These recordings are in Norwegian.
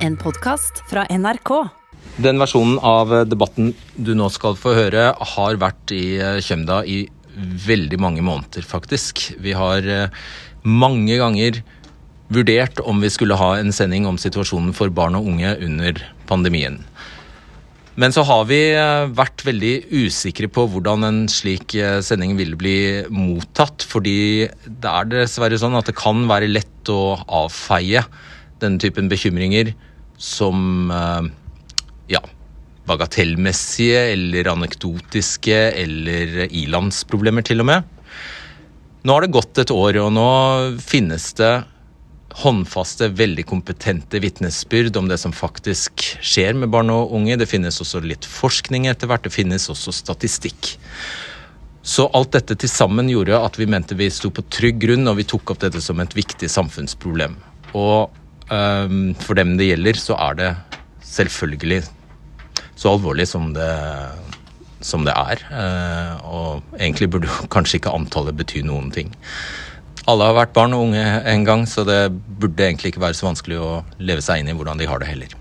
En podkast fra NRK. Den versjonen av debatten du nå skal få høre, har vært i Kjømda i veldig mange måneder, faktisk. Vi har eh, mange ganger vurdert om vi skulle ha en sending om situasjonen for barn og unge under pandemien. Men så har vi eh, vært veldig usikre på hvordan en slik eh, sending ville bli mottatt. Fordi det er dessverre sånn at det kan være lett å avfeie denne typen bekymringer som ja, bagatellmessige eller anekdotiske eller ilandsproblemer til og med. Nå har det gått et år, og nå finnes det håndfaste, veldig kompetente vitnesbyrd om det som faktisk skjer med barn og unge. Det finnes også litt forskning etter hvert, det finnes også statistikk. Så alt dette til sammen gjorde at vi mente vi sto på trygg grunn, og vi tok opp dette som et viktig samfunnsproblem. Og for dem det gjelder, så er det selvfølgelig så alvorlig som det, som det er. Uh, og egentlig burde kanskje ikke antallet bety noen ting. Alle har vært barn og unge en gang, så det burde egentlig ikke være så vanskelig å leve seg inn i hvordan de har det heller.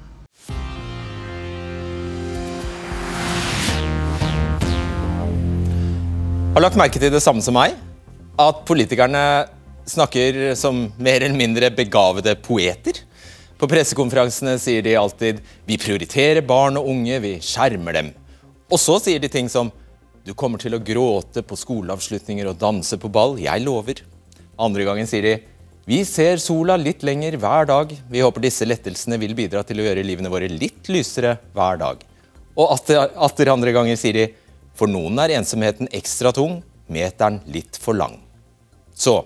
Har lagt merke til det samme som meg? At politikerne snakker som mer eller mindre begavede poeter? På pressekonferansene sier de alltid 'vi prioriterer barn og unge, vi skjermer dem'. Og så sier de ting som 'du kommer til å gråte på skoleavslutninger og danse på ball', jeg lover'. Andre gangen sier de vi ser sola litt lenger hver dag. Vi håper disse lettelsene vil bidra til å gjøre livene våre litt lysere hver dag. Og atter, andre ganger sier de for noen er ensomheten ekstra tung, meteren litt for lang. Så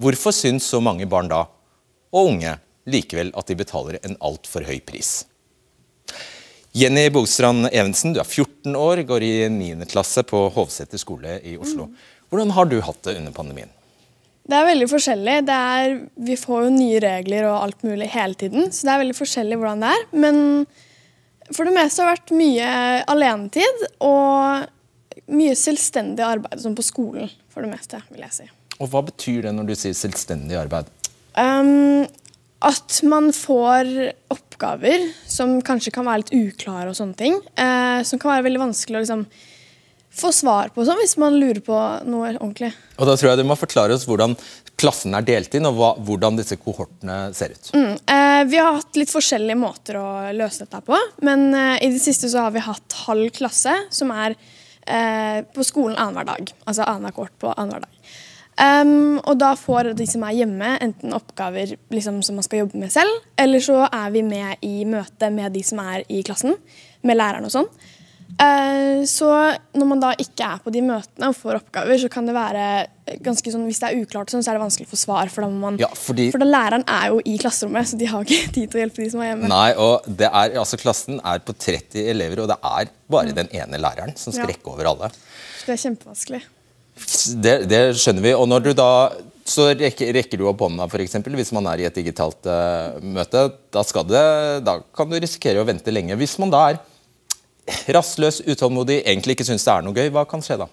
hvorfor syns så mange barn da, og unge, likevel at de betaler en altfor høy pris? Jenny Bogstrand Evensen, du er 14 år, går i 9. klasse på Hovseter skole i Oslo. Hvordan har du hatt det under pandemien? Det er veldig forskjellig. Er, vi får jo nye regler og alt mulig hele tiden, så det er veldig forskjellig hvordan det er. Men for det meste har det vært mye alenetid og mye selvstendig arbeid, som på skolen, for det meste, vil jeg si. Og Hva betyr det når du sier selvstendig arbeid? Um, at man får oppgaver som kanskje kan være litt uklare og sånne ting. Uh, som kan være veldig vanskelig å liksom få svar på sånn, hvis man lurer på noe ordentlig. Og Da tror jeg du må forklare oss hvordan klassen er delt inn, og hva, hvordan disse kohortene ser ut. Mm, eh, vi har hatt litt forskjellige måter å løse dette på. Men eh, i det siste så har vi hatt halv klasse, som er eh, på skolen annenhver dag. Altså annenhver kort på annenhver dag. Um, og da får de som er hjemme, enten oppgaver liksom, som man skal jobbe med selv, eller så er vi med i møte med de som er i klassen, med læreren og sånn. Uh, så når man da ikke er på de møtene og får oppgaver, så kan det være ganske sånn, Hvis det er uklart, sånn, så er det vanskelig å få svar. For da, man, ja, fordi, for da læreren er jo i klasserommet, så de har ikke tid til å hjelpe de som er hjemme. Nei, og det er, altså Klassen er på 30 elever, og det er bare mm. den ene læreren som skal rekke over alle. Det er kjempevanskelig. Det, det, skjønner vi. og når du da så rekker, rekker du opp hånda eksempel, hvis man er i et digitalt uh, møte. Da, det, da kan du risikere å vente lenge. Hvis man da er rastløs, utålmodig, egentlig ikke syns det er noe gøy, hva kan skje da?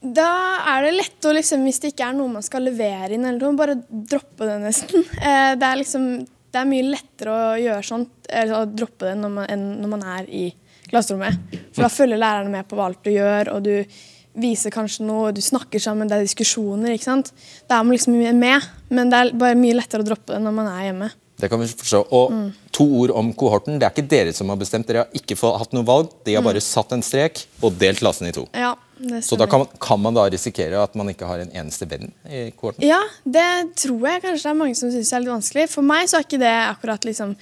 Da er det lett å liksom, hvis det ikke er noe man skal levere inn, eller noe, bare droppe det nesten. Eh, det er liksom det er mye lettere å gjøre sånt, eller å droppe det når man, enn når man er i klasserommet. For da følger lærerne med på hva alt du gjør, og du viser kanskje noe, du snakker sammen, det er diskusjoner. ikke sant? Da er man liksom med, men det er bare mye lettere å droppe det når man er hjemme. Det kan vi forstå. Og mm. to ord om kohorten. Det er ikke dere som har bestemt. Dere har ikke hatt noe valg. De har mm. bare satt en strek og delt klassen i to. Ja, Så da kan man, kan man, da risikere at man ikke har en eneste venn i kohorten? Ja, det tror jeg kanskje det er mange som syns er litt vanskelig. For meg så er ikke det akkurat liksom,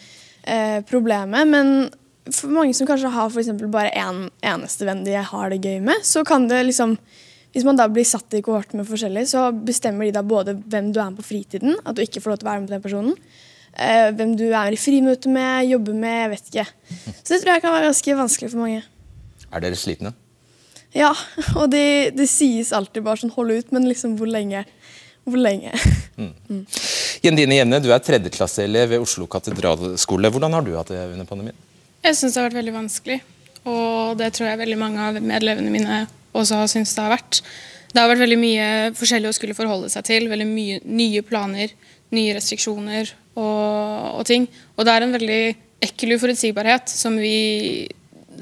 eh, problemet. Men for mange som kanskje har for bare én en eneste venn de har det gøy med, så kan det liksom hvis man da blir satt i kohort med forskjellig, så bestemmer de da både hvem du er med på fritiden, at du ikke får lov til å være med på den personen, eh, hvem du er i frimøte med, jobber med, jeg vet ikke. Så det tror jeg kan være ganske vanskelig for mange. Er dere slitne? Ja, og det, det sies alltid bare sånn hold ut, men liksom hvor lenge? Hvor lenge? Mm. Mm. Jendine Jevne, du er tredjeklasseelev ved Oslo katedralskole. Hvordan har du hatt det under pandemien? Jeg syns det har vært veldig vanskelig. Og det tror jeg veldig mange av medlevene mine også har syntes det har vært. Det har vært veldig mye forskjellig å skulle forholde seg til. Veldig mye nye planer, nye restriksjoner og, og ting. Og det er en veldig ekkel uforutsigbarhet som vi,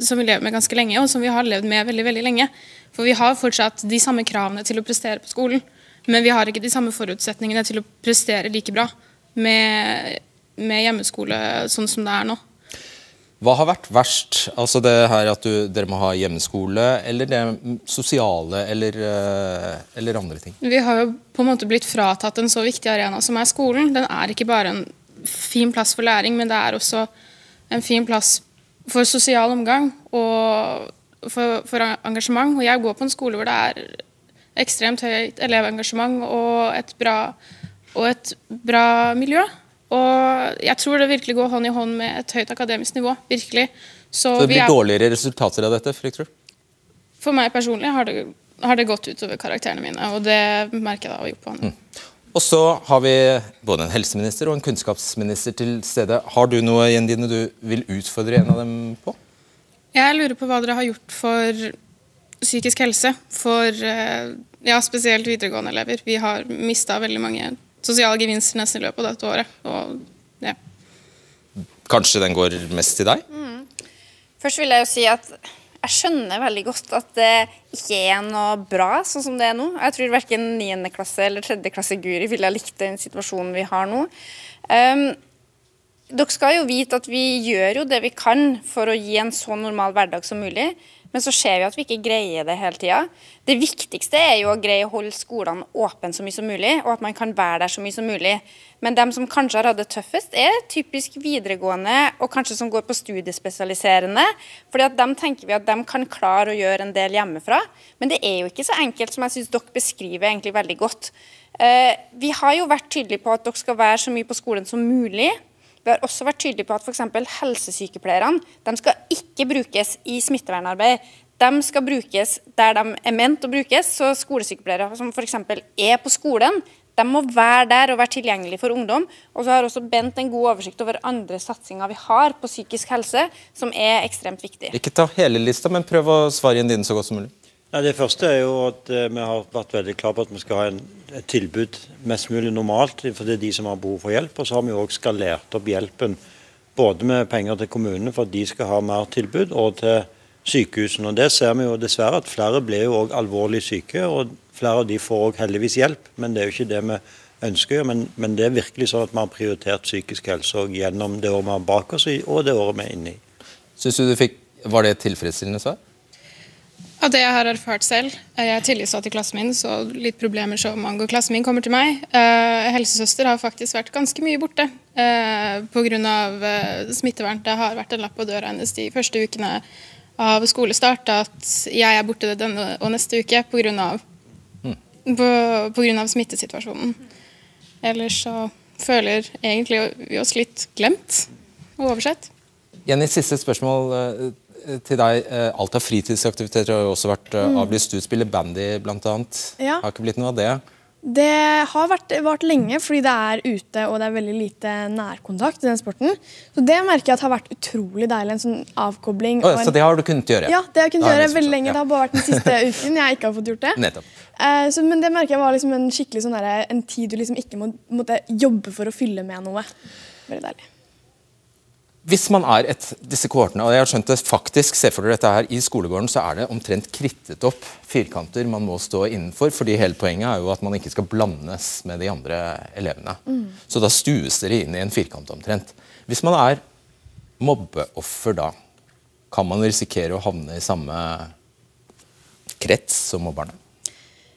som vi lever med ganske lenge, og som vi har levd med veldig, veldig lenge. For vi har fortsatt de samme kravene til å prestere på skolen, men vi har ikke de samme forutsetningene til å prestere like bra med, med hjemmeskole sånn som det er nå. Hva har vært verst? Altså det her at du, dere må ha hjemmeskole, eller det sosiale, eller, eh, eller, andre ting? Vi har jo på en måte blitt fratatt en så viktig arena som er skolen. Den er ikke bare en fin plass for læring, men det er også en fin plass for sosial omgang og for, for engasjement. Og jeg går på en skole hvor det er ekstremt høyt elevengasjement og et bra, og et bra miljø. Og jeg tror det virkelig går hånd i hånd med et høyt akademisk nivå. virkelig. Så, Så det blir er... dårligere resultater av dette, frykter du? For meg personlig har det, har det, gått utover karakterene mine, og det merker jeg da gjort på han. Mm. Og så har vi både en helseminister og en kunnskapsminister til stede. Har du noe Jendine, du vil utfordre en av dem på? Jeg lurer på hva dere har gjort for psykisk helse for eh, ja, spesielt videregående elever. Vi har mista veldig mange sosiale gevinster nesten i løpet av dette året. Og, ja. Kanskje den går mest til deg? Mm. Først vil jeg jo si at jeg skjønner veldig godt at det ikke er noe bra sånn som det er nå. Jeg tror verken 9. klasse eller 3. klasse Guri ville ha likt den situasjonen vi har nå. Um, dere skal jo vite at vi gjør jo det vi kan for å gi en så normal hverdag som mulig. Men så ser vi at vi ikke greier det hele tida. Det viktigste er jo å greie å holde skolene åpne så mye som mulig, og at man kan være der så mye som mulig. Men dem som kanskje har hatt det tøffest, er typisk videregående og kanskje som går på studiespesialiserende. fordi at dem tenker vi at de kan klare å gjøre en del hjemmefra. Men det er jo ikke så enkelt som jeg syns dere beskriver egentlig veldig godt. Eh, vi har jo vært tydelige på at dere skal være så mye på skolen som mulig. Vi har også vært tydelige på at f.eks. helsesykepleierne de skal ikke brukes i smittevernarbeid. De skal brukes der de er ment å brukes. Så skolesykepleiere som f.eks. er på skolen, de må være der og være tilgjengelig for ungdom. Og så har også Bent en god oversikt over andre satsinger vi har på psykisk helse, som er ekstremt viktig. Ikke ta hele lista, men prøv å svare inn din så godt som mulig. Ja, det første er jo at eh, vi har vært veldig klar på at vi skal ha en, et tilbud mest mulig normalt for det er de som har behov for hjelp. Og så har vi òg skalert opp hjelpen både med penger til kommunene for at de skal ha mer tilbud, og til sykehusene. Og Det ser vi jo dessverre at flere blir jo òg alvorlig syke, og flere av de får òg heldigvis hjelp. Men det er jo ikke det vi ønsker. Men, men det er virkelig sånn at vi har prioritert psykisk helse gjennom det året vi har bak oss, og det året vi er inne i. Synes du du fikk, Var det et tilfredsstillende svar? Av det jeg har erfart selv. Jeg er tillitsvalgt i klassen min, så litt problemer som angår klassen min, kommer til meg. Eh, helsesøster har faktisk vært ganske mye borte eh, pga. Eh, smittevern. Det har vært en lapp på døra hennes de første ukene av skolestart at jeg er borte denne og neste uke pga. Mm. På, på grunn av smittesituasjonen. Ellers så føler egentlig vi oss litt glemt og oversett. Jenny, siste spørsmål til deg. Eh, alt av fritidsaktiviteter har jo også vært eh, mm. avlyst. Du spiller bandy bl.a. Ja. Har ikke blitt noe av det? Det har vært, vart lenge fordi det er ute og det er veldig lite nærkontakt i den sporten. Så Det merker jeg at har vært utrolig deilig. En sånn avkobling. Oh, en... Så det har du kunnet gjøre? Ja, det har jeg kunnet gjøre veldig lenge. Ja. Det har bare vært den siste uken jeg ikke har fått gjort det. Nettopp. Eh, så, men det merker jeg var liksom en skikkelig sånn der, en tid du liksom ikke må, måtte jobbe for å fylle med noe. Veldig deilig. Hvis man er et, disse kohortene, og jeg har skjønt det faktisk, se for dere dette her, i skolegården så er det omtrent krittet opp firkanter man må stå innenfor. fordi hele poenget er jo at man ikke skal blandes med de andre elevene. Mm. Så da stues dere inn i en firkant omtrent. Hvis man er mobbeoffer da, kan man risikere å havne i samme krets som mobberne?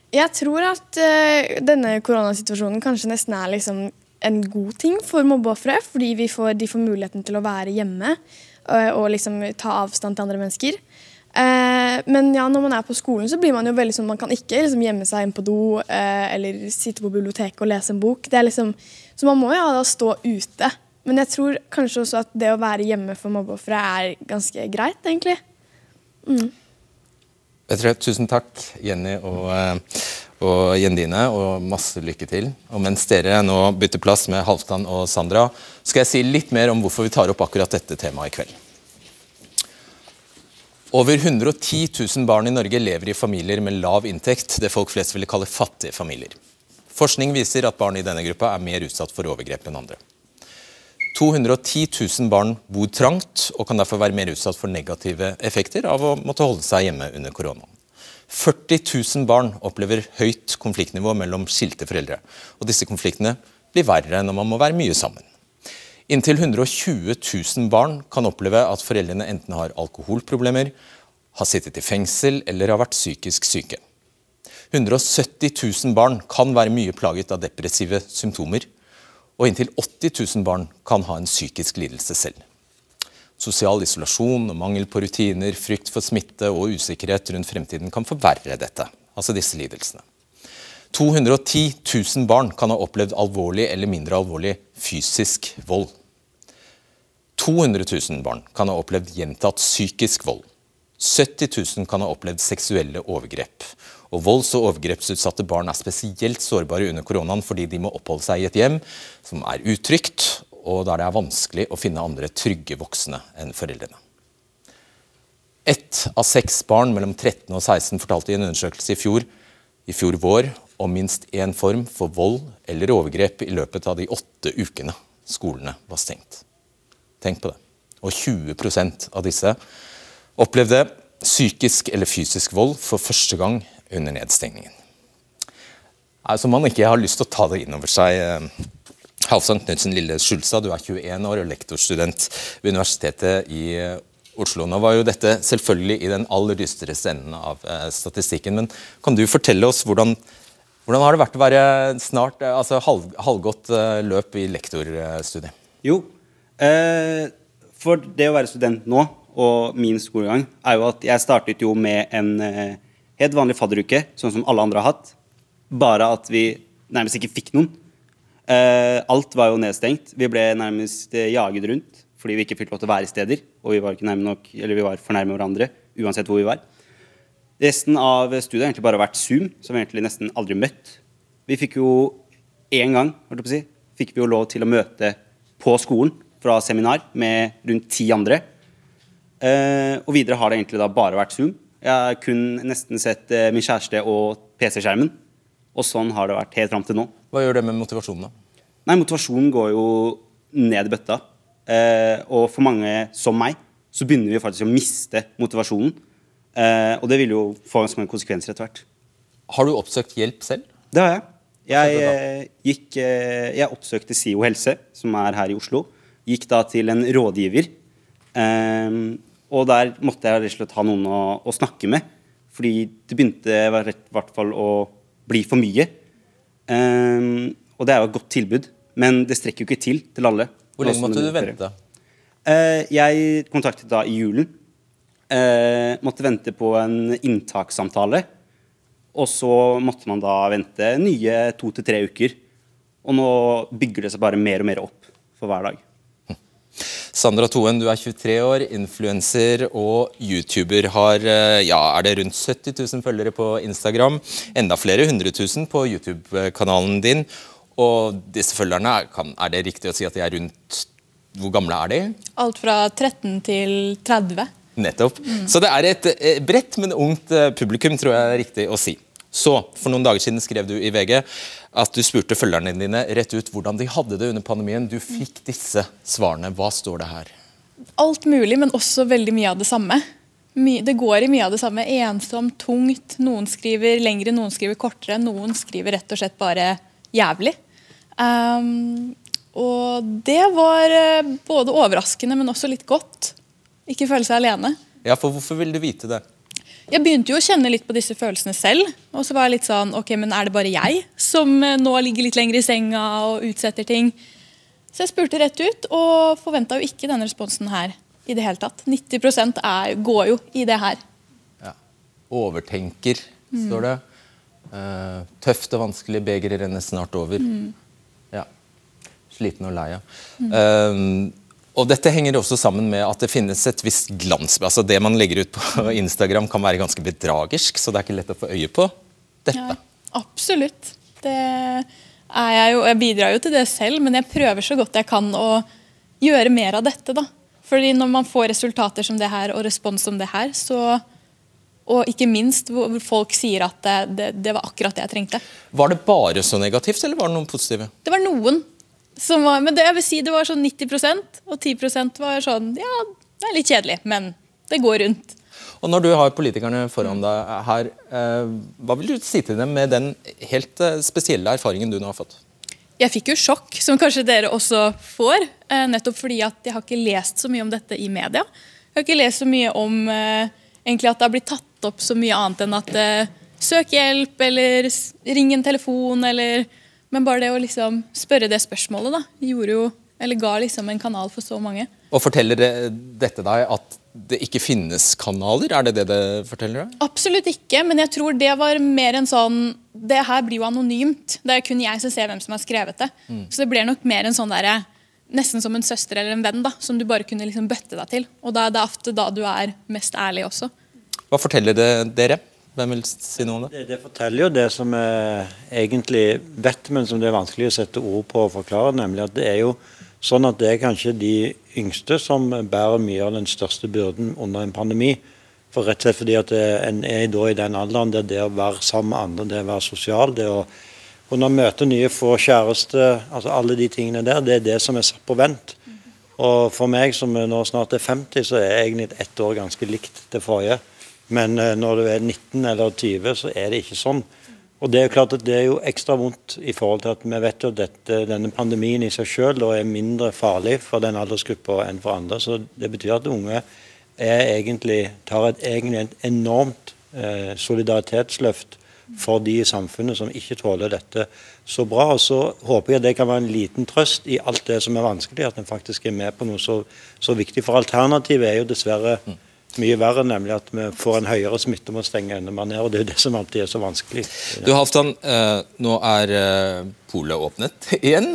Jeg tror at uh, denne koronasituasjonen kanskje nesten er liksom en god ting for mobbeofre, fordi får, de får muligheten til å være hjemme og, og liksom ta avstand til andre mennesker. Eh, men ja, når man er på skolen, så blir man jo veldig sånn man kan ikke liksom, gjemme seg inn på do eh, eller sitte på biblioteket og lese en bok. Liksom, så man må jo da stå ute. Men jeg tror kanskje også at det å være hjemme for mobbeofre er ganske greit, egentlig. Mm. Tusen takk, Jenny og eh, og Jendine, og masse lykke til. Og mens dere nå bytter plass med Halvdan og Sandra, skal jeg si litt mer om hvorfor vi tar opp akkurat dette temaet i kveld. Over 110 000 barn i Norge lever i familier med lav inntekt, det folk flest ville kalle fattige familier. Forskning viser at barn i denne gruppa er mer utsatt for overgrep enn andre. 210 000 barn bor trangt og kan derfor være mer utsatt for negative effekter av å måtte holde seg hjemme under koronaen. 40 000 barn opplever høyt konfliktnivå mellom skilte foreldre. Og disse konfliktene blir verre når man må være mye sammen. Inntil 120 000 barn kan oppleve at foreldrene enten har alkoholproblemer, har sittet i fengsel eller har vært psykisk syke. 170 000 barn kan være mye plaget av depressive symptomer, og inntil 80 000 barn kan ha en psykisk lidelse selv. Sosial isolasjon og mangel på rutiner, frykt for smitte og usikkerhet rundt fremtiden kan forverre dette, altså disse lidelsene. 210 000 barn kan ha opplevd alvorlig eller mindre alvorlig fysisk vold. 200 000 barn kan ha opplevd gjentatt psykisk vold. 70 000 kan ha opplevd seksuelle overgrep. Og Volds- og overgrepsutsatte barn er spesielt sårbare under koronaen fordi de må oppholde seg i et hjem som er utrygt, og der det er vanskelig å finne andre trygge voksne enn foreldrene. Ett av seks barn mellom 13 og 16 fortalte i en undersøkelse i fjor, i fjor vår om minst én form for vold eller overgrep i løpet av de åtte ukene skolene var stengt. Tenk på det. Og 20% av disse opplevde psykisk eller fysisk vold for første gang under nedstengningen. Altså man ikke har lyst til å ta det inn over seg. Halvdan Knutsen Lille Skjulstad, du er 21 år og lektorstudent ved Universitetet i Oslo. Nå var jo dette selvfølgelig i den aller dystreste enden av eh, statistikken, men kan du fortelle oss hvordan, hvordan har det vært å være snart eh, altså halv, halvgått eh, løp i lektorstudiet? Jo, eh, for det å være student nå, og min skolegang, er jo at jeg startet jo med en eh, helt vanlig fadderuke, sånn som alle andre har hatt. Bare at vi nærmest ikke fikk noen. Eh, alt var jo nedstengt. Vi ble nærmest jaget rundt fordi vi ikke fikk lov til å være steder. Og vi var ikke nærme nok, eller vi var for nærme hverandre uansett hvor vi var. Resten av studiet har egentlig bare vært Zoom, som vi egentlig nesten aldri møtt. Vi fikk jo én gang holdt på å si, fikk vi jo lov til å møte på skolen fra seminar med rundt ti andre. Uh, og videre har det egentlig da bare vært Zoom. Jeg har kun nesten sett uh, min kjæreste og PC-skjermen. Og sånn har det vært helt fram til nå. Hva gjør det med motivasjonen, da? Nei, Motivasjonen går jo ned i bøtta. Eh, og for mange som meg, så begynner vi faktisk å miste motivasjonen. Eh, og det vil jo få ganske mange konsekvenser etter hvert. Har du oppsøkt hjelp selv? Det har jeg. Jeg, eh, gikk, eh, jeg oppsøkte SIO helse, som er her i Oslo. Gikk da til en rådgiver. Eh, og der måtte jeg rett og slett ha noen å, å snakke med. Fordi det begynte i hvert fall å bli for mye. Um, og det er jo et godt tilbud, men det strekker jo ikke til til alle. Hvor lenge måtte du vente? Uh, jeg kontaktet da i julen. Uh, måtte vente på en inntakssamtale. Og så måtte man da vente nye to til tre uker. Og nå bygger det seg bare mer og mer opp for hver dag. Sandra Toen, du er 23 år, influenser og YouTuber. Har eh, ja, er det rundt 70 000 følgere på Instagram. Enda flere hundre tusen på YouTube-kanalen din. Og disse følgerne, kan, er det riktig å si at de er rundt Hvor gamle er de? Alt fra 13 til 30. Nettopp. Mm. Så det er et eh, bredt, men ungt eh, publikum, tror jeg er riktig å si. Så, For noen dager siden skrev du i VG at du spurte følgerne dine rett ut hvordan de hadde det under pandemien. Du fikk disse svarene. Hva står det her? Alt mulig, men også veldig mye av det samme. Det går i mye av det samme. Ensomt, tungt. Noen skriver lengre, noen skriver kortere. Noen skriver rett og slett bare jævlig. Um, og det var eh, både overraskende, men også litt godt. Ikke føle seg alene. Ja, for Hvorfor vil du vite det? Jeg begynte jo å kjenne litt på disse følelsene selv. Og så var jeg litt sånn Ok, men er det bare jeg som eh, nå ligger litt lenger i senga og utsetter ting? Så jeg spurte rett ut, og forventa jo ikke denne responsen her i det hele tatt. 90% er, går jo i det her. Ja. Overtenker, står det. Uh, tøft og vanskelig, begeret renner snart over. Mm sliten og lei av. Mm. Um, og dette henger også sammen med at det finnes et visst glans. altså Det man legger ut på Instagram kan være ganske bedragersk, så det er ikke lett å få øye på dette. Ja, absolutt. Det er jeg jo. Jeg bidrar jo til det selv, men jeg prøver så godt jeg kan å gjøre mer av dette. da. Fordi når man får resultater som det her og respons som det her, så og ikke minst hvor folk sier at det, det, det var akkurat det jeg trengte. Var det bare så negativt, eller var det noen positive? Det var noen var, men det, jeg vil si det var sånn 90% og 10% var sånn Ja, det er litt kjedelig, men det går rundt. Og Når du har politikerne foran deg her, eh, hva vil du si til dem med den helt eh, spesielle erfaringen du nå har fått? Jeg fikk jo sjokk, som kanskje dere også får. Eh, nettopp fordi at jeg har ikke lest så mye om dette i media. Jeg har ikke lest så mye om egentlig at det har blitt tatt opp så mye annet enn at søk hjelp, eller ring en telefon, eller Men bare det å liksom spørre det spørsmålet, da, gjorde jo Eller ga liksom en kanal for så mange. Og Forteller det, dette deg at det ikke finnes kanaler? Er det det det forteller deg? Absolutt ikke, men jeg tror det var mer en sånn Det her blir jo anonymt. Det er kun jeg som ser hvem som har skrevet det. Så det blir nok mer en sånn derre Nesten som en søster eller en venn da, som du bare kunne liksom bøtte deg til. Og da, er det ofte da du er mest ærlig også. Hva forteller det dere? Hvem vil si noe om det? Det, det forteller jo det som vi egentlig vet, men som det er vanskelig å sette ord på og forklare. Nemlig at det er jo sånn at det er kanskje de yngste som bærer mye av den største byrden under en pandemi. For rett og slett fordi at en er i den alderen der det å være sammen med andre, det å være sosial, det å kunne møte nye, få kjæreste, altså alle de tingene der, det er det som er satt på vent. Og for meg som nå snart er 50, så er egentlig ett år ganske likt det forrige. Men eh, når du er 19 eller 20, så er det ikke sånn. Og Det er jo klart at det er jo ekstra vondt i forhold til at vi vet jo at dette, denne pandemien i seg selv er mindre farlig for den aldersgruppa enn for andre. Så det betyr at unge egentlig, tar et, egentlig et enormt eh, solidaritetsløft for de i samfunnet som ikke tåler dette så bra. Og så håper jeg det kan være en liten trøst i alt det som er vanskelig, at en faktisk er med på noe så, så viktig. For alternativet er jo dessverre mye verre, nemlig at vi får en høyere smitte med å stenge enda mer ned. og Det er det som alltid er så vanskelig. Du Halvdan, eh, nå er eh, polet åpnet igjen.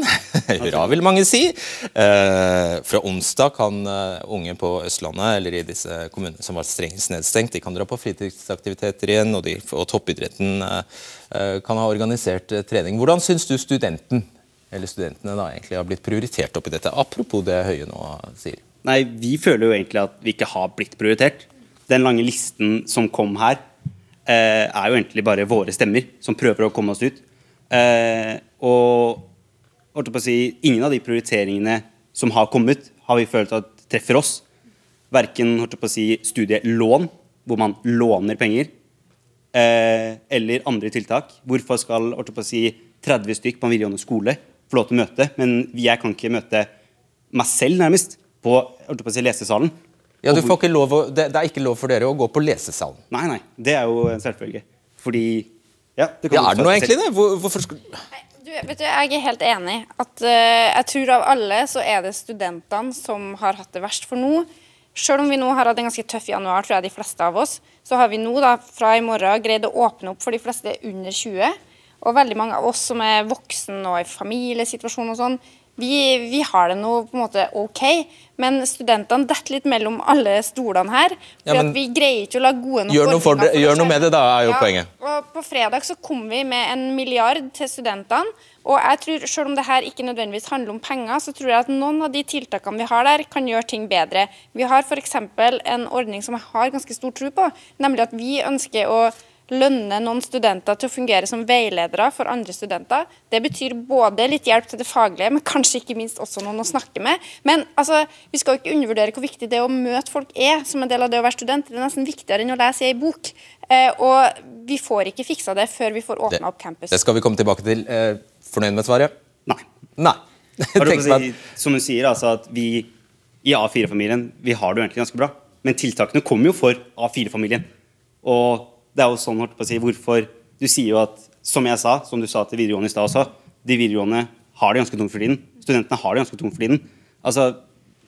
Hurra, vil mange si. Eh, fra onsdag kan unge på Østlandet eller i disse kommunene som var strengest nedstengt, de kan dra på fritidsaktiviteter igjen, og, de, og toppidretten kan ha organisert trening. Hvordan syns du studenten, eller studentene da, egentlig har blitt prioritert oppi dette? Apropos det Høie nå sier. Nei, vi føler jo egentlig at vi ikke har blitt prioritert. Den lange listen som kom her, eh, er jo egentlig bare våre stemmer som prøver å komme oss ut. Eh, og holdt på å si, ingen av de prioriteringene som har kommet, har vi følt at treffer oss. Verken si, studielån, hvor man låner penger, eh, eller andre tiltak. Hvorfor skal si, 30 stykk på en videregående skole få lov til å møte, men jeg kan ikke møte meg selv, nærmest, på, på å si, lesesalen. Ja, du får ikke lov å, det, det er ikke lov for dere å gå på lesesalen. Nei, nei. Det er jo en selvfølge. Fordi Ja, det Ja, er det du noe egentlig det? Hvor, hvorfor skal... Du, vet du, jeg er helt enig. At, uh, jeg tror av alle så er det studentene som har hatt det verst. For nå, selv om vi nå har hatt en ganske tøff januar, tror jeg de fleste av oss, så har vi nå da fra i morgen greid å åpne opp for de fleste under 20. Og veldig mange av oss som er voksen og i familiesituasjon og sånn, vi, vi har det nå på en måte ok, men studentene detter litt mellom alle stolene her. For Ja, vi greier ikke å la gode nok Gjør noe, for det, for gjør noe med det, da, er jo Ja, poenget. og På fredag så kom vi med en milliard til studentene. Og jeg tror, selv om det her ikke nødvendigvis handler om penger, så tror jeg at noen av de tiltakene vi har der, kan gjøre ting bedre. Vi har f.eks. en ordning som jeg har ganske stor tro på, nemlig at vi ønsker å lønne noen studenter til å fungere som veiledere for andre studenter. Det betyr både litt hjelp til det faglige, men kanskje ikke minst også noen å snakke med. Men altså, vi skal jo ikke undervurdere hvor viktig det å møte folk er som en del av det å være student. Det er nesten viktigere enn å lese i ei bok. Eh, og vi får ikke fiksa det før vi får åpna opp campus. det skal vi komme tilbake til. Eh, fornøyd med svaret? Nei. Nei. Si, som hun sier, altså at vi i A4-familien vi har det jo egentlig ganske bra. Men tiltakene kommer jo for A4-familien. Og det er jo sånn, holdt på å si, hvorfor Du sier jo at, som jeg sa, som du sa til videregående i stad også, de videregående har det ganske tungt for tiden. Studentene har det ganske tungt for tiden. Altså,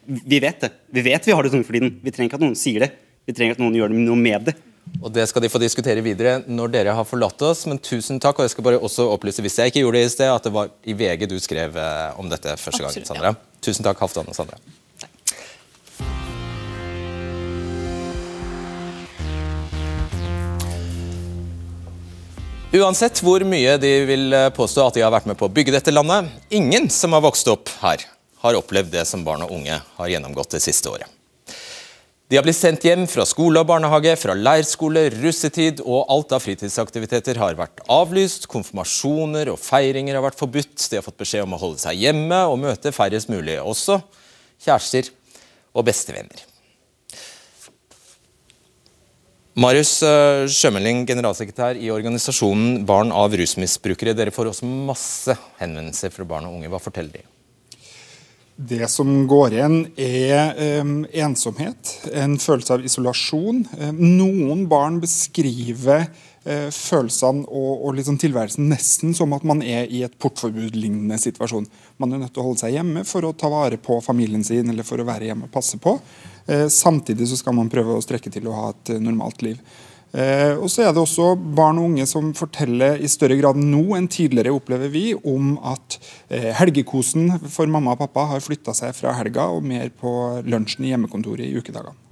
vi vet det. Vi vet vi har det tungt for tiden. Vi trenger ikke at noen sier det. Vi trenger at noen gjør noe med det. Og Det skal de få diskutere videre når dere har forlatt oss. Men tusen takk. Og jeg skal bare også opplyse, hvis jeg ikke gjorde det i sted, at det var i VG du skrev eh, om dette første gang. Sandra. Tusen takk, Halvdan og Sandra. Uansett hvor mye de vil eh, påstå at de har vært med på å bygge dette landet, ingen som har vokst opp her, har opplevd det som barn og unge har gjennomgått det siste året. De har blitt sendt hjem fra skole og barnehage, fra leirskole, russetid, og alt av fritidsaktiviteter har vært avlyst. Konfirmasjoner og feiringer har vært forbudt. De har fått beskjed om å holde seg hjemme og møte færrest mulig, også kjærester og bestevenner. Marius eh, Sjømeling, generalsekretær i organisasjonen Barn av rusmisbrukere. Dere får også masse henvendelser fra barn og unge. Hva forteller de? Det som går igjen, er um, ensomhet, en følelse av isolasjon. Um, noen barn beskriver uh, følelsene og, og liksom tilværelsen nesten som at man er i et portforbud-lignende situasjon. Man er nødt til å holde seg hjemme for å ta vare på familien sin eller for å være hjemme og passe på. Uh, samtidig så skal man prøve å strekke til å ha et uh, normalt liv. Eh, og så er det også barn og unge som forteller i større grad nå enn tidligere, opplever vi, om at eh, helgekosen for mamma og pappa har flytta seg fra helga og mer på lunsjen i hjemmekontoret i ukedagene.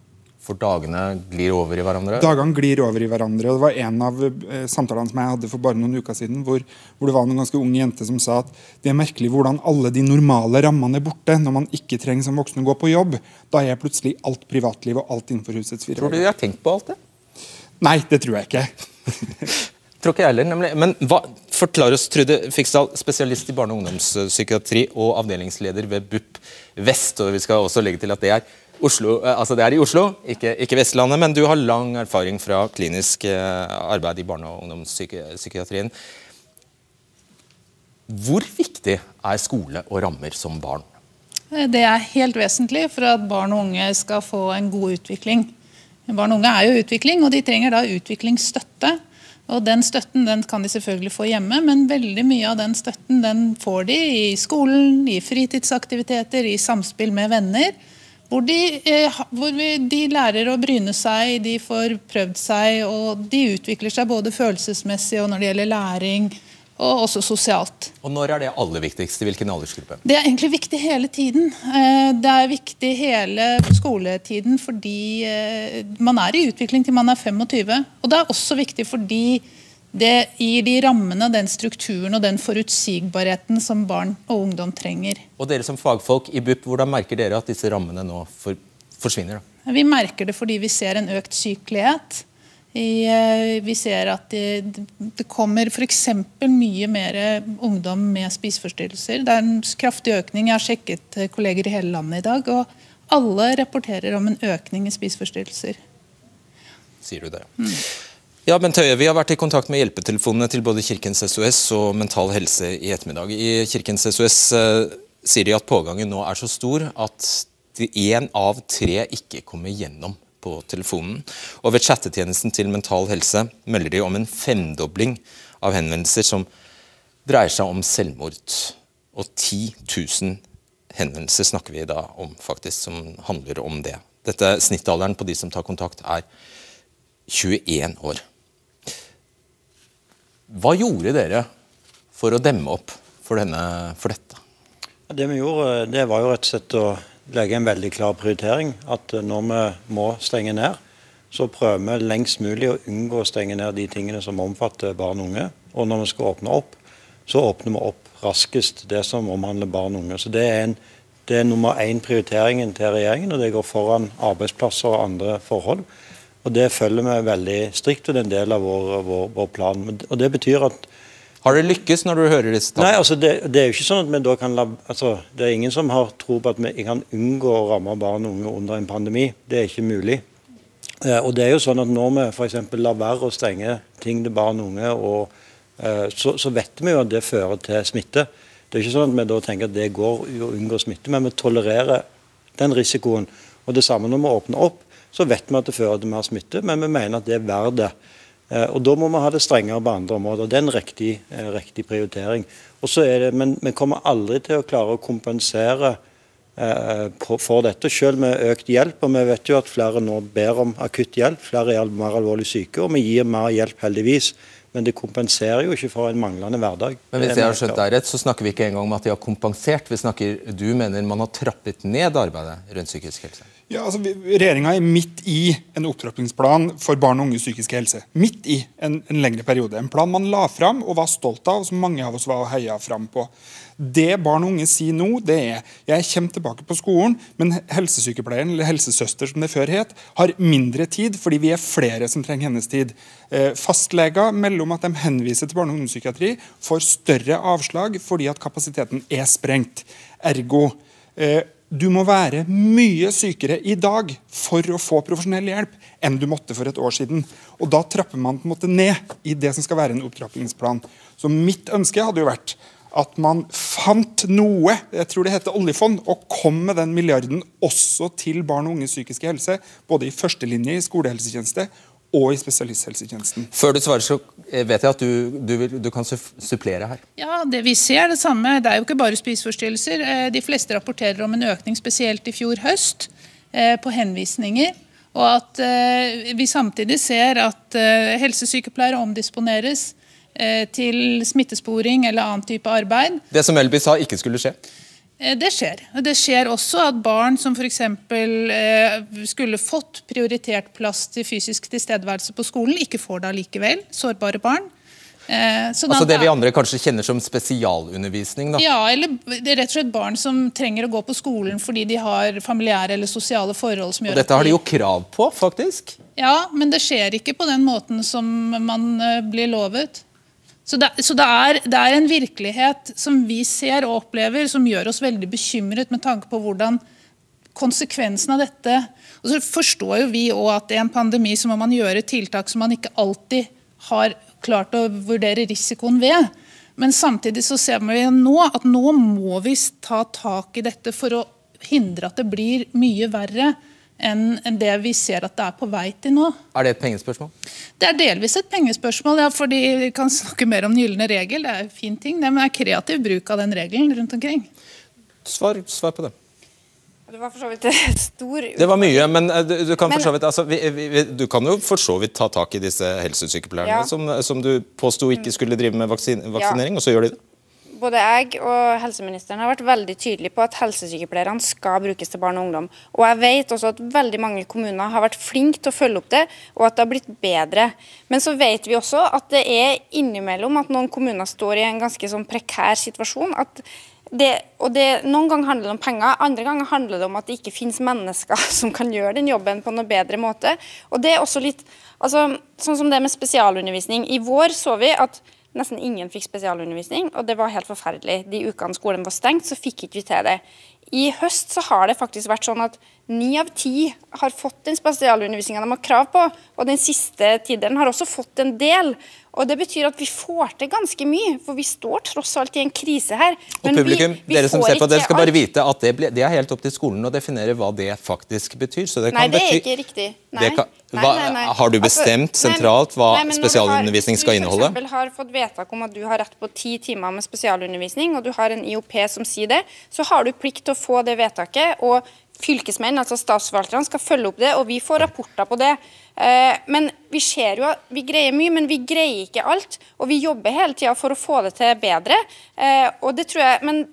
For dagene glir over i hverandre? Dagene glir over i hverandre. og Det var en av eh, samtalene som jeg hadde for bare noen uker siden, hvor, hvor, det var en ganske ung jente som sa at det er merkelig hvordan alle de normale rammene er borte når man ikke trenger som voksen å gå på jobb. Da er plutselig alt privatliv og alt innenfor husets fire Tror du de har tenkt på alt det? Nei, det tror jeg ikke. tror ikke jeg heller, nemlig. Men hva, forklar oss, Trude Fiksdal, spesialist i barne- og ungdomspsykiatri og avdelingsleder ved BUP Vest. og Vi skal også legge til at det er, Oslo, eh, altså det er i Oslo, ikke, ikke, Vestlandet. Men du har lang erfaring fra klinisk eh, arbeid i barne- og ungdomspsykiatrien. Hvor viktig er skole og rammer som barn? Det er helt vesentlig for at barn og unge skal få en god utvikling. Barn og unge er jo utvikling, og de trenger da utviklingsstøtte. Og Den støtten den kan de selvfølgelig få hjemme, men veldig mye av den støtten den får de i skolen, i fritidsaktiviteter, i samspill med venner. Hvor de, eh, hvor de lærer å bryne seg, de får prøvd seg, og de utvikler seg både følelsesmessig og når det gjelder læring og også sosialt. Og Når er det aller viktigst? I hvilken aldersgruppe? Det er egentlig viktig hele tiden. Eh, det er viktig hele skoletiden fordi eh, man er i utvikling til man er 25. Og det er også viktig fordi det gir de rammene, den strukturen og den forutsigbarheten som barn og ungdom trenger. Og dere som fagfolk i BUP, hvordan merker dere at disse rammene nå for, forsvinner? Da? Vi merker det fordi vi ser en økt sykelighet. Eh, vi ser at det, det kommer f.eks. mye mer ungdom med spiseforstyrrelser. Det er en kraftig økning. Jeg har sjekket eh, kolleger i hele landet i dag, og alle rapporterer om en økning i spiseforstyrrelser. Sier du det? Mm. Ja, Bent Høie, Vi har vært i kontakt med hjelpetelefonene til både Kirkens SOS og Mental Helse i ettermiddag. I Kirkens SOS eh, sier de at pågangen nå er så stor at én av tre ikke kommer gjennom på telefonen. Og ved chattetjenesten til Mental Helse melder de om en femdobling av henvendelser som dreier seg om selvmord. Og 10 000 henvendelser snakker vi da om, faktisk, som handler om det. Dette Snittalderen på de som tar kontakt, er 21 år. Hva gjorde dere for å demme opp for, denne, for dette? Det vi gjorde, det var jo rett og slett å legge en veldig klar prioritering. At når vi må stenge ned, så prøver vi lengst mulig å unngå å stenge ned de tingene som omfatter barn og unge. Og når vi skal åpne opp, så åpner vi opp raskest det som omhandler barn og unge. Så det er, en, det er nummer én prioriteringen til regjeringen, og det går foran arbeidsplasser og andre forhold. Og Det følger vi veldig strikt, og det er en del av vår, vår, vår plan. Og Det betyr at har det lykkes når du hører disse tallene? Nei, altså det, det, er jo ikke sånn at vi da kan la, altså Det er ingen som har tro på at vi kan unngå å ramme barn og unge under en pandemi. Det er ikke mulig. Eh, og det er jo sånn at Når vi f.eks. lar være å stenge ting til barn og unge, og, eh, så, så, vet vi jo at det fører til smitte. Det er ikke sånn at vi da tenker at det går å unngå smitte, men vi tolererer den risikoen. Og Det samme når vi åpner opp, så vet vi at det fører til mer smitte, men vi mener at det er verdt det. Eh, og Da må vi ha det strengere på andre områder. Det er en riktig, eh, riktig prioritering. Det, men vi kommer aldri til å klare å kompensere eh, for dette, selv med økt hjelp. og Vi vet jo at flere nå ber om akutt hjelp. Flere er mer alvorlig syke, og vi gir mer hjelp, heldigvis. Men det kompenserer jo ikke for en manglende hverdag. Men hvis jeg har skjønt deg rett, så snakker vi ikke engang om at de har kompensert. Vi snakker, Du mener man har trappet ned arbeidet rundt psykisk helse? Ja, altså, Regjeringa er midt i en opptrappingsplan for barn og unges psykiske helse. Midt i en, en, lengre periode. En plan man la fram og var stolt av, og som mange av oss var og heia fram på. Det barn og unge sier nå, det er jeg kommer tilbake på skolen, men helsesykepleieren eller helsesøster som det før het, har mindre tid fordi vi er flere som trenger hennes tid. Eh, fastleger melder om at de henviser til barne- og ungdomspsykiatri, får større avslag fordi at kapasiteten er sprengt. Ergo eh, du må være mye sykere i dag for å få profesjonell hjelp enn du måtte for et år siden. Og Da trapper man på en måte ned i det som skal være en opptrappingsplan. Så Mitt ønske hadde jo vært at man fant noe, jeg tror det heter oljefond, og kom med den milliarden også til barn og unges psykiske helse. Både i førstelinje i skolehelsetjeneste og i spesialisthelsetjenesten. Før du svarer, så eh, vet jeg at du, du, vil, du kan supplere her. Ja, det Vi ser det samme. Det er jo ikke bare spiseforstyrrelser. Eh, de fleste rapporterer om en økning, spesielt i fjor høst, eh, på henvisninger. Og at vi samtidig ser at helsesykepleiere omdisponeres til smittesporing eller annen type arbeid. Det som Elby sa ikke skulle skje? Eh, det skjer. Det skjer også at barn som f.eks. Eh, skulle fått prioritert plass til fysisk tilstedeværelse på skolen, ikke får det allikevel. Sårbare barn. Eh, altså Det vi andre kanskje kjenner som spesialundervisning? da? Ja, eller det er rett og slett barn som trenger å gå på skolen fordi de har familiære eller sosiale forhold som gjør og Dette har de jo krav på, faktisk? Ja, men det skjer ikke på den måten som man blir lovet. Så, det, så det, er, det, er, en virkelighet som vi ser og opplever, som gjør oss veldig bekymret med tanke på hvordan konsekvensen av dette Og så forstår jo vi òg at i en pandemi så må man gjøre tiltak som man ikke alltid har klart å vurdere risikoen ved. Men samtidig så ser vi nå at nå må vi ta tak i dette for å hindre at det blir mye verre enn det vi ser at det er på vei til nå. Er det et pengespørsmål? Det er delvis et pengespørsmål. ja, fordi Vi kan snakke mer om den gylne regel, det er en fin ting. Men Det er kreativ bruk av den regelen rundt omkring. Svar, svar på det. Det var for så vidt stor Det var mye, men eh, du, du kan, men, for så vidt, altså, vi, vi, du kan jo for så vidt ta tak i disse helsesykepleierne ja. som, som, du påsto ikke skulle drive med vaksin, vaksinering, ja. og så gjør de det? Både jeg og helseministeren har vært veldig tydelige på at helsesykepleierne skal brukes til barn og ungdom. Og jeg vet også at veldig mange kommuner har vært flinke til å følge opp det, og at det har blitt bedre. Men så vet vi også at det er innimellom at noen kommuner står i en ganske sånn prekær situasjon. at det, og det, Noen ganger handler det om penger, andre ganger handler det om at det ikke finnes mennesker som kan gjøre den jobben på noe bedre måte. Og det er også litt, altså, Sånn som det med spesialundervisning. I vår så vi at Nesten ingen fikk spesialundervisning, og det var helt forferdelig. De ukene skolen var stengt, så fikk ikke vi til det. I høst så har det faktisk vært sånn at ni av ti har fått den spesialundervisninga de har krav på, og den siste tiddelen har også fått en del. Og Det betyr at vi får til ganske mye, for vi står tross alt i en krise her. Men og publikum, vi, vi dere som ser på, dere skal bare vite at det, ble, det, er helt opp til skolen å definere hva det faktisk betyr. Det nei, det er ikke riktig. Nei. Kan, hva, nei, nei, har du altså, bestemt altså, sentralt hva spesialundervisning skal inneholde? Hvis du har fått vedtak om at du har rett på ti timer med spesialundervisning, og du har en IOP som sier det, så har du plikt til å få det vedtaket. og Fylkesmenn, altså statsforvalterne, skal følge opp det, og vi får rapporter på det. Eh, men vi ser jo at vi greier mye, men vi greier ikke alt. Og vi jobber hele tida for å få det til bedre. Eh, og det tror jeg, men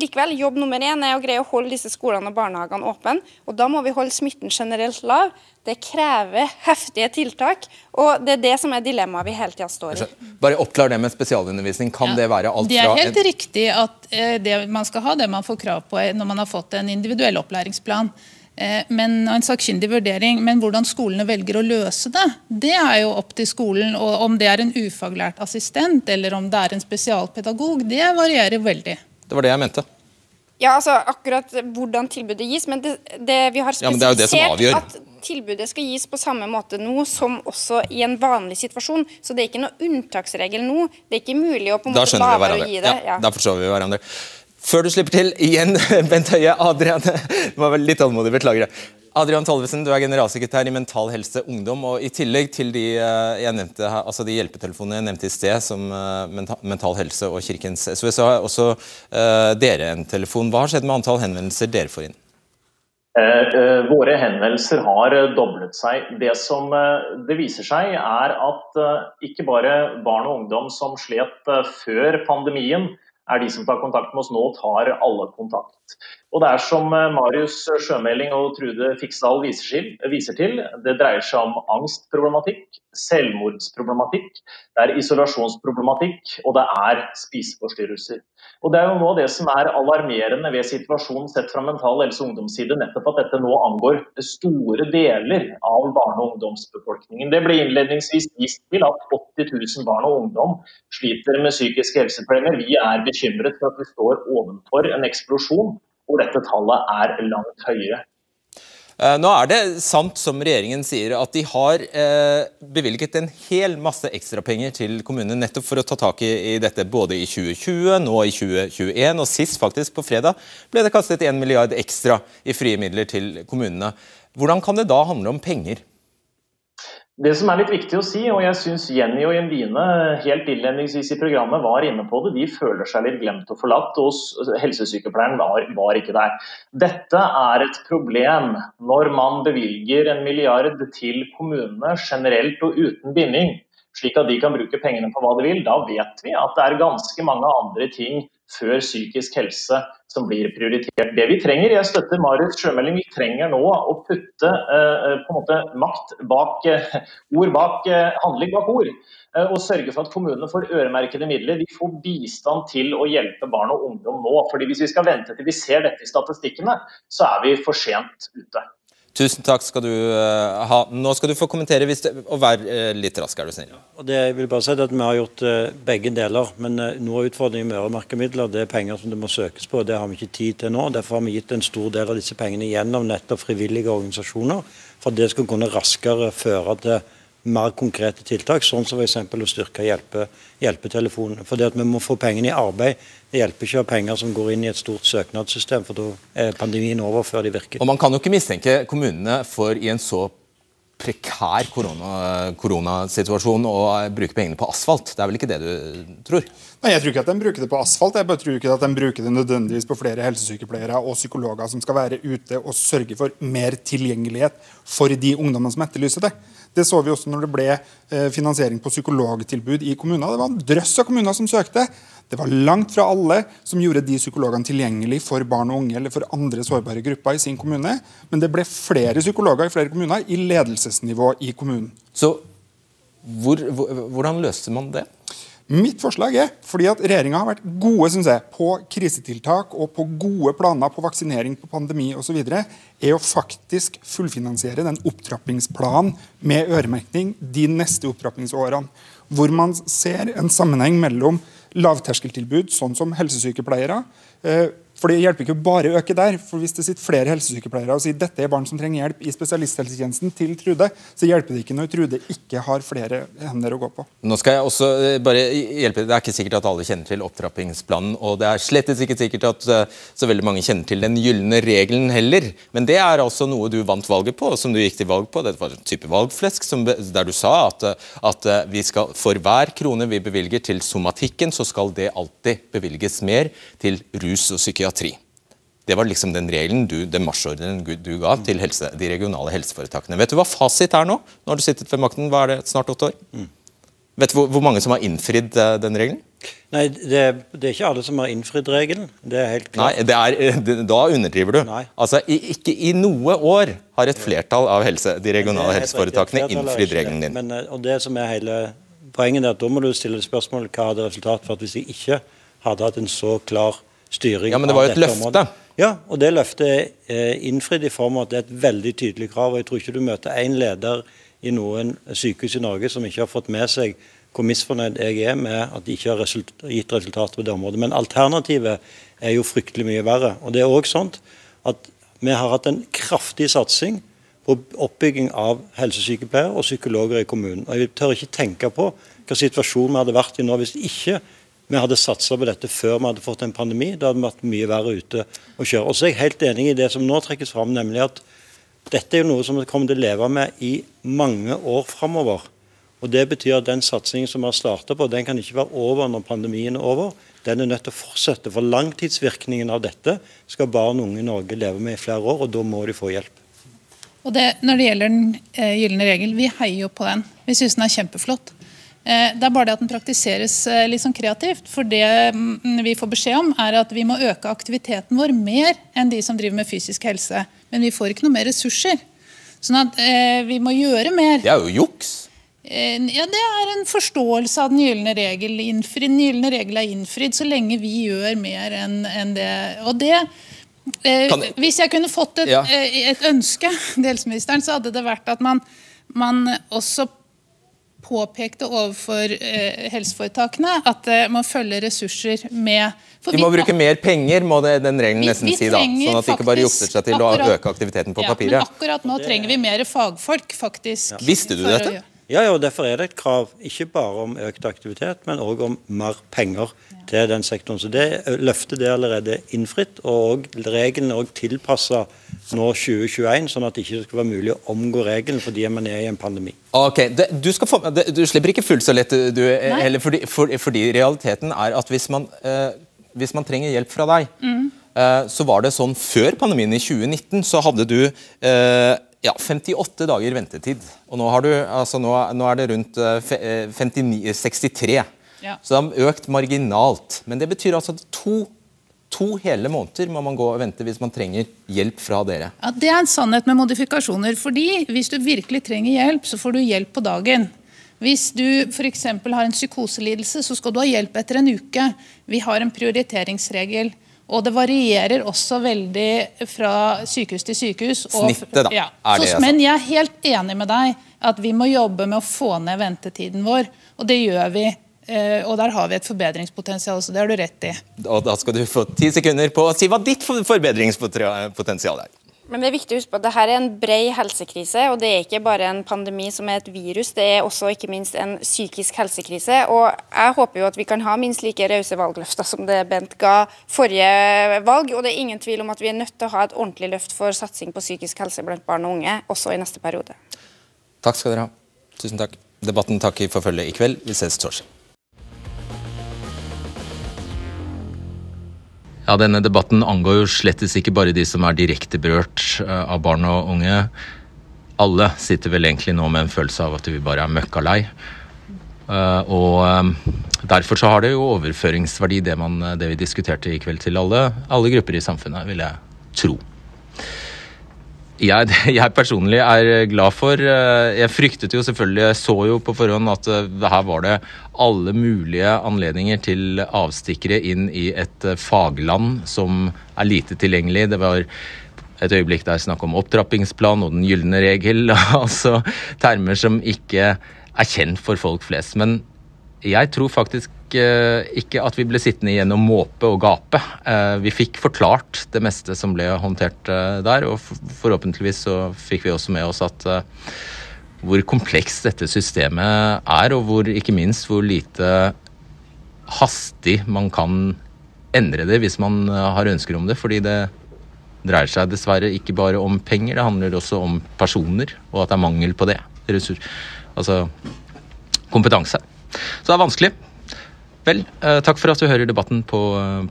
likevel, jobb nummer én er å greie å holde disse skolene og barnehagene åpne. Og da må vi holde smitten generelt lav. Det krever heftige tiltak. Og det er det som er dilemmaet vi hele tida står i. Bare oppklar det med spesialundervisning. Kan ja, det være alt fra Det er helt riktig at eh, det man skal ha det man får krav på når man har fått en individuell opplæringsplan. Eh, men en sakkyndig vurdering, men hvordan skolene velger å løse det, det er jo opp til skolen. og Om det er en ufaglært assistent eller om det er en spesialpedagog, det varierer veldig. Det var det jeg mente. Ja, altså akkurat hvordan tilbudet gis, men det, det vi har spesifisert ja, at tilbudet skal gis på samme måte nå som også i en vanlig situasjon. Så det er ikke noe unntaksregel nå. Det er ikke mulig å på en måte bare å gi det. Ja, ja. Da forstår vi hverandre. Før du slipper til igjen, Bent Høie, Adrian Det var vel litt tålmodig, beklager det. Adrian Tolvesen, du er generalsekretær i Mental Helse Ungdom. og I tillegg til de, eh, nevnte, altså de hjelpetelefonene jeg nevnte i sted, som eh, Mental Helse og Kirkens SOS, har også uh, dere en telefon. Hva har skjedd med antall henvendelser dere får inn? Våre henvendelser har doblet seg. Det som det viser seg, er at ikke bare barn og ungdom som slet før pandemien, er de som tar kontakt med oss nå, tar alle kontakt. Og det er som eh, Marius Sjømeling og Trude Fiksdal viser til, det dreier seg om angstproblematikk, selvmordsproblematikk, det er isolasjonsproblematikk og det er spiseforstyrrelser. Og Det er jo noe av det som er alarmerende ved situasjonen sett fra Mental Helse Ungdoms side, nettopp at dette nå angår store deler av barne- og ungdomsbefolkningen. Det ble innledningsvis vist til at 80 000 barn og ungdom sliter med psykiske helseproblemer. Vi er bekymret for at vi står ovenfor en eksplosjon hvor dette tallet er langt høyere. Eh, nå er det sant som regjeringen sier at de har eh, bevilget en hel masse ekstrapenger til kommunene nettopp for å ta tak i, dette både i 2020, nå i 2021 og sist faktisk på fredag ble det kastet 1 milliard ekstra i frie midler til kommunene. Hvordan kan det da handle om penger? Det som er litt viktig å si, og jeg syns Jenny og Jendine helt innledningsvis i programmet var inne på det, de føler seg litt glemt og forlatt, og helsesykepleieren var, var, ikke der. Dette er et problem når man bevilger en milliard til kommunene generelt og uten binding, slik at de kan bruke pengene på hva de vil. Da vet vi at det er ganske mange andre ting før psykisk helse som blir prioritert. Det vi trenger, jeg støtter Marius Sjømelding, vi trenger nå å putte uh, på en måte makt bak uh, ord bak uh, handling bak ord. og sørge for at kommunene får øremerkede midler. De får bistand til å hjelpe barn og ungdom nå. fordi Hvis vi skal vente til vi ser dette i statistikkene, så er vi for sent ute. Tusen takk skal du uh, ha. Nå skal du få kommentere det, og være uh, litt rask, er du snill. Ja, det, jeg vil bare si at Vi har gjort uh, begge deler. Men noe av utfordringen med øremerkemidler det er penger som det må søkes på. Det har vi ikke tid til nå. Derfor har vi gitt en stor del av disse pengene gjennom nettopp frivillige organisasjoner. For det skal kunne raskere føre til mer konkrete tiltak, sånn som f.eks. å styrke hjelpe, for det at Vi må få pengene i arbeid. Det hjelper ikke å ha penger som går inn i et stort søknadssystem, for da er pandemien over før de virker. Og Man kan jo ikke mistenke kommunene for i en så prekær korona, koronasituasjon å bruke pengene på asfalt. Det er vel ikke det du tror? Nei, Jeg tror ikke at de bruker det på asfalt. Jeg bare tror ikke at de bruker det nødvendigvis på flere helsesykepleiere og psykologer som skal være ute og sørge for mer tilgjengelighet for de ungdommene som etterlyser det. Det så vi også når det ble eh, finansiering på psykologtilbud i kommuner. Det var en drøss av kommuner som søkte. Det var langt fra alle som gjorde de psykologene tilgjengelig for barn og unge eller for andre sårbare grupper i sin kommune. Men det ble flere psykologer i flere kommuner i ledelsesnivå i kommunen. Så hvor, hvordan løste man det? Mitt forslag er, fordi at regjeringa har vært gode synes jeg, på krisetiltak og på gode planer på vaksinering, på pandemi osv., er å faktisk fullfinansiere den opptrappingsplanen med øremerkning de neste opptrappingsårene. Hvor man ser en sammenheng mellom lavterskeltilbud, sånn som helsesykepleiere, eh, for Det hjelper ikke bare å øke der. for Hvis det sitter flere helsesykepleiere og sier dette er barn som trenger hjelp i spesialisthelsetjenesten til Trude, så hjelper det ikke når Trude ikke har flere hender å gå på. Nå skal jeg også eh, bare hjelpe. Det er ikke sikkert at alle kjenner til opptrappingsplanen. Og det er slett ikke sikkert at eh, så veldig mange kjenner til den gylne regelen heller. Men det er altså noe du vant valget på, som du gikk til valg på. Det var en type valgflesk som, der du sa at, at eh, vi skal, for hver krone vi bevilger til somatikken, så skal det alltid bevilges mer til rus og psykiatri psykiatri. Det var liksom den regelen, du, den marsjordren du ga til helse, de regionale helseforetakene. Vet du hva fasit er nå? Nå har du sittet ved makten hva er det, snart åtte år. Mm. Vet du hvor, hvor, mange som har innfridd uh, den regelen? Nei, det, det, er ikke alle som har innfridd regelen. Det er helt klart. Nei, det er, eh, det, Da underdriver du. Nei. Altså, i, Ikke i noe år har et flertall av helse, de regionale helseforetakene innfridd regelen din. Men, eh, og det som er hele Poenget er at da må du stille spørsmål hva hadde resultatet at hvis de ikke hadde hatt en så klar styring ja, Men det var jo et løfte? Området. Ja, og det løftet er eh, innfridd i form av at det er et veldig tydelig krav. og Jeg tror ikke du møter én leder i noen sykehus i Norge som ikke har fått med seg hvor misfornøyd jeg er med at de ikke har result gitt resultater på det området. Men alternativet er jo fryktelig mye verre. Og det er også sånn at Vi har hatt en kraftig satsing på oppbygging av helsesykepleiere og psykologer i kommunen. Og Jeg tør ikke tenke på hva situasjonen vi hadde vært i nå hvis ikke vi hadde satsa på dette før vi hadde fått en pandemi. Da hadde vi vært mye verre ute å kjøre. Og så er jeg helt enig i det som nå trekkes fram, nemlig at dette er jo noe som vi kommer til å leve med i mange år framover. Og Det betyr at den satsingen som vi har starta på, den kan ikke være over når pandemien er over. Den er nødt til å fortsette. For langtidsvirkningen av dette skal barn og unge i Norge leve med i flere år, og da må de få hjelp. Og det, Når det gjelder den eh, gylne regel, vi heier jo på den. Vi syns den er kjempeflott. Eh, Det er bare det at den praktiseres eh, litt sånn kreativt. For det mm, vi får beskjed om, er at vi må øke aktiviteten vår mer enn de som driver med fysisk helse. Men vi får ikke noe mer ressurser. Sånn at eh, vi må gjøre mer. Det er jo juks. Ja, Det er en forståelse av den gylne regel. Innfri, den gylne regel er innfridd så lenge vi gjør mer enn det. Og det eh, Hvis jeg kunne fått et, Ja. et ønske så hadde det vært at man, man også påpekte overfor eh, helseforetakene at eh, man følger ressurser med. For De må vi- bruke mer penger, må det, den regelen nesten vi si. da, Sånn at de ikke bare jukser seg til å øke aktiviteten på Ja, men akkurat nå trenger vi mer fagfolk, faktisk. Visste du dette? Ja, ja, og Derfor er det et krav ikke bare om økt aktivitet, men òg om mer penger til den sektoren. Så det Løftet det er allerede innfritt, og regelen er òg tilpassa nå 2021, sånn at det ikke skal være mulig å omgå regelen fordi man er i en pandemi. Ok, det, du, skal få, det, du slipper ikke fullt så lett, du, eh, heller, fordi, for, fordi realiteten er at hvis man, eh, hvis man trenger hjelp fra deg, eh, så var det sånn før pandemien i 2019, så hadde du eh, ja, 58 dager ventetid. Og nå, har du, altså nå, nå er det rundt eh, fe- eh, 59, 63. Ja. Så det har økt marginalt. Men det betyr altså at to, to hele måneder må man gå og vente hvis man trenger hjelp fra dere. Ja, Det er en sannhet med modifikasjoner. fordi Hvis du virkelig trenger hjelp, så får du hjelp på dagen. Hvis du f.eks. har en psykoselidelse, så skal du ha hjelp etter en uke. Vi har en prioriteringsregel. Og det varierer også veldig fra sykehus til sykehus. og- Snittet, da, Ja. er det, Så, altså. men jeg er helt enig med deg at vi må jobbe med å få ned ventetiden vår. Og det gjør vi. Eh, Og der har vi et forbedringspotensial, så det har du rett i. Og da skal du få ti sekunder på å si hva ditt forbedringspotensial er. Men det er viktig å huske på at dette er en bred helsekrise, og det er ikke bare en pandemi som er et virus, det er også ikke minst en psykisk helsekrise. Og jeg håper jo at vi kan ha minst like rause valgløfter som det Bent ga forrige valg. Og det er ingen tvil om at vi er nødt til å ha et ordentlig løft for satsing på psykisk helse blant barn og unge, også i neste periode. Takk skal dere ha. Tusen takk. Debatten takker for følget i kveld. Vi ses torsdag. Ja, Denne debatten angår jo slettes ikke bare de som er direkte berørt eh, av barn og unge. Alle sitter vel egentlig nå med en følelse av at vi bare er møkkalei. Eh, Og eh, derfor så har det jo overføringsverdi, det, man, det vi diskuterte i kveld, til alle, alle grupper i samfunnet, vil jeg tro. Jeg, jeg personlig er glad for eh, Jeg fryktet jo selvfølgelig, jeg så jo på forhånd at eh, her var det alle mulige anledninger til avstikkere inn i et eh, fagland som er lite tilgjengelig. Det var et øyeblikk der snakk om opptrappingsplan og den gylne regel. altså termer som ikke er kjent for folk flest. Men jeg tror faktisk ikke at vi ble sittende igjen og måpe og gape. Eh, vi fikk forklart det meste som ble håndtert eh, der, og forhåpentligvis så fikk vi også med oss at eh, hvor komplekst dette systemet er, og hvor ikke minst hvor lite hastig man kan endre det hvis man har ønsker om det. Fordi det dreier seg dessverre ikke bare om penger, det handler også om personer, og at det er mangel på det. Ressurs, altså kompetanse. Så det er vanskelig. Vel, eh, takk for at du hører debatten på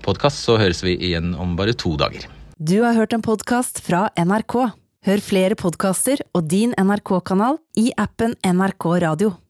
podkast. Så høres vi igjen om bare to dager. Du har hørt en podkast fra NRK. Hør flere podkaster og din NRK-kanal i appen NRK Radio.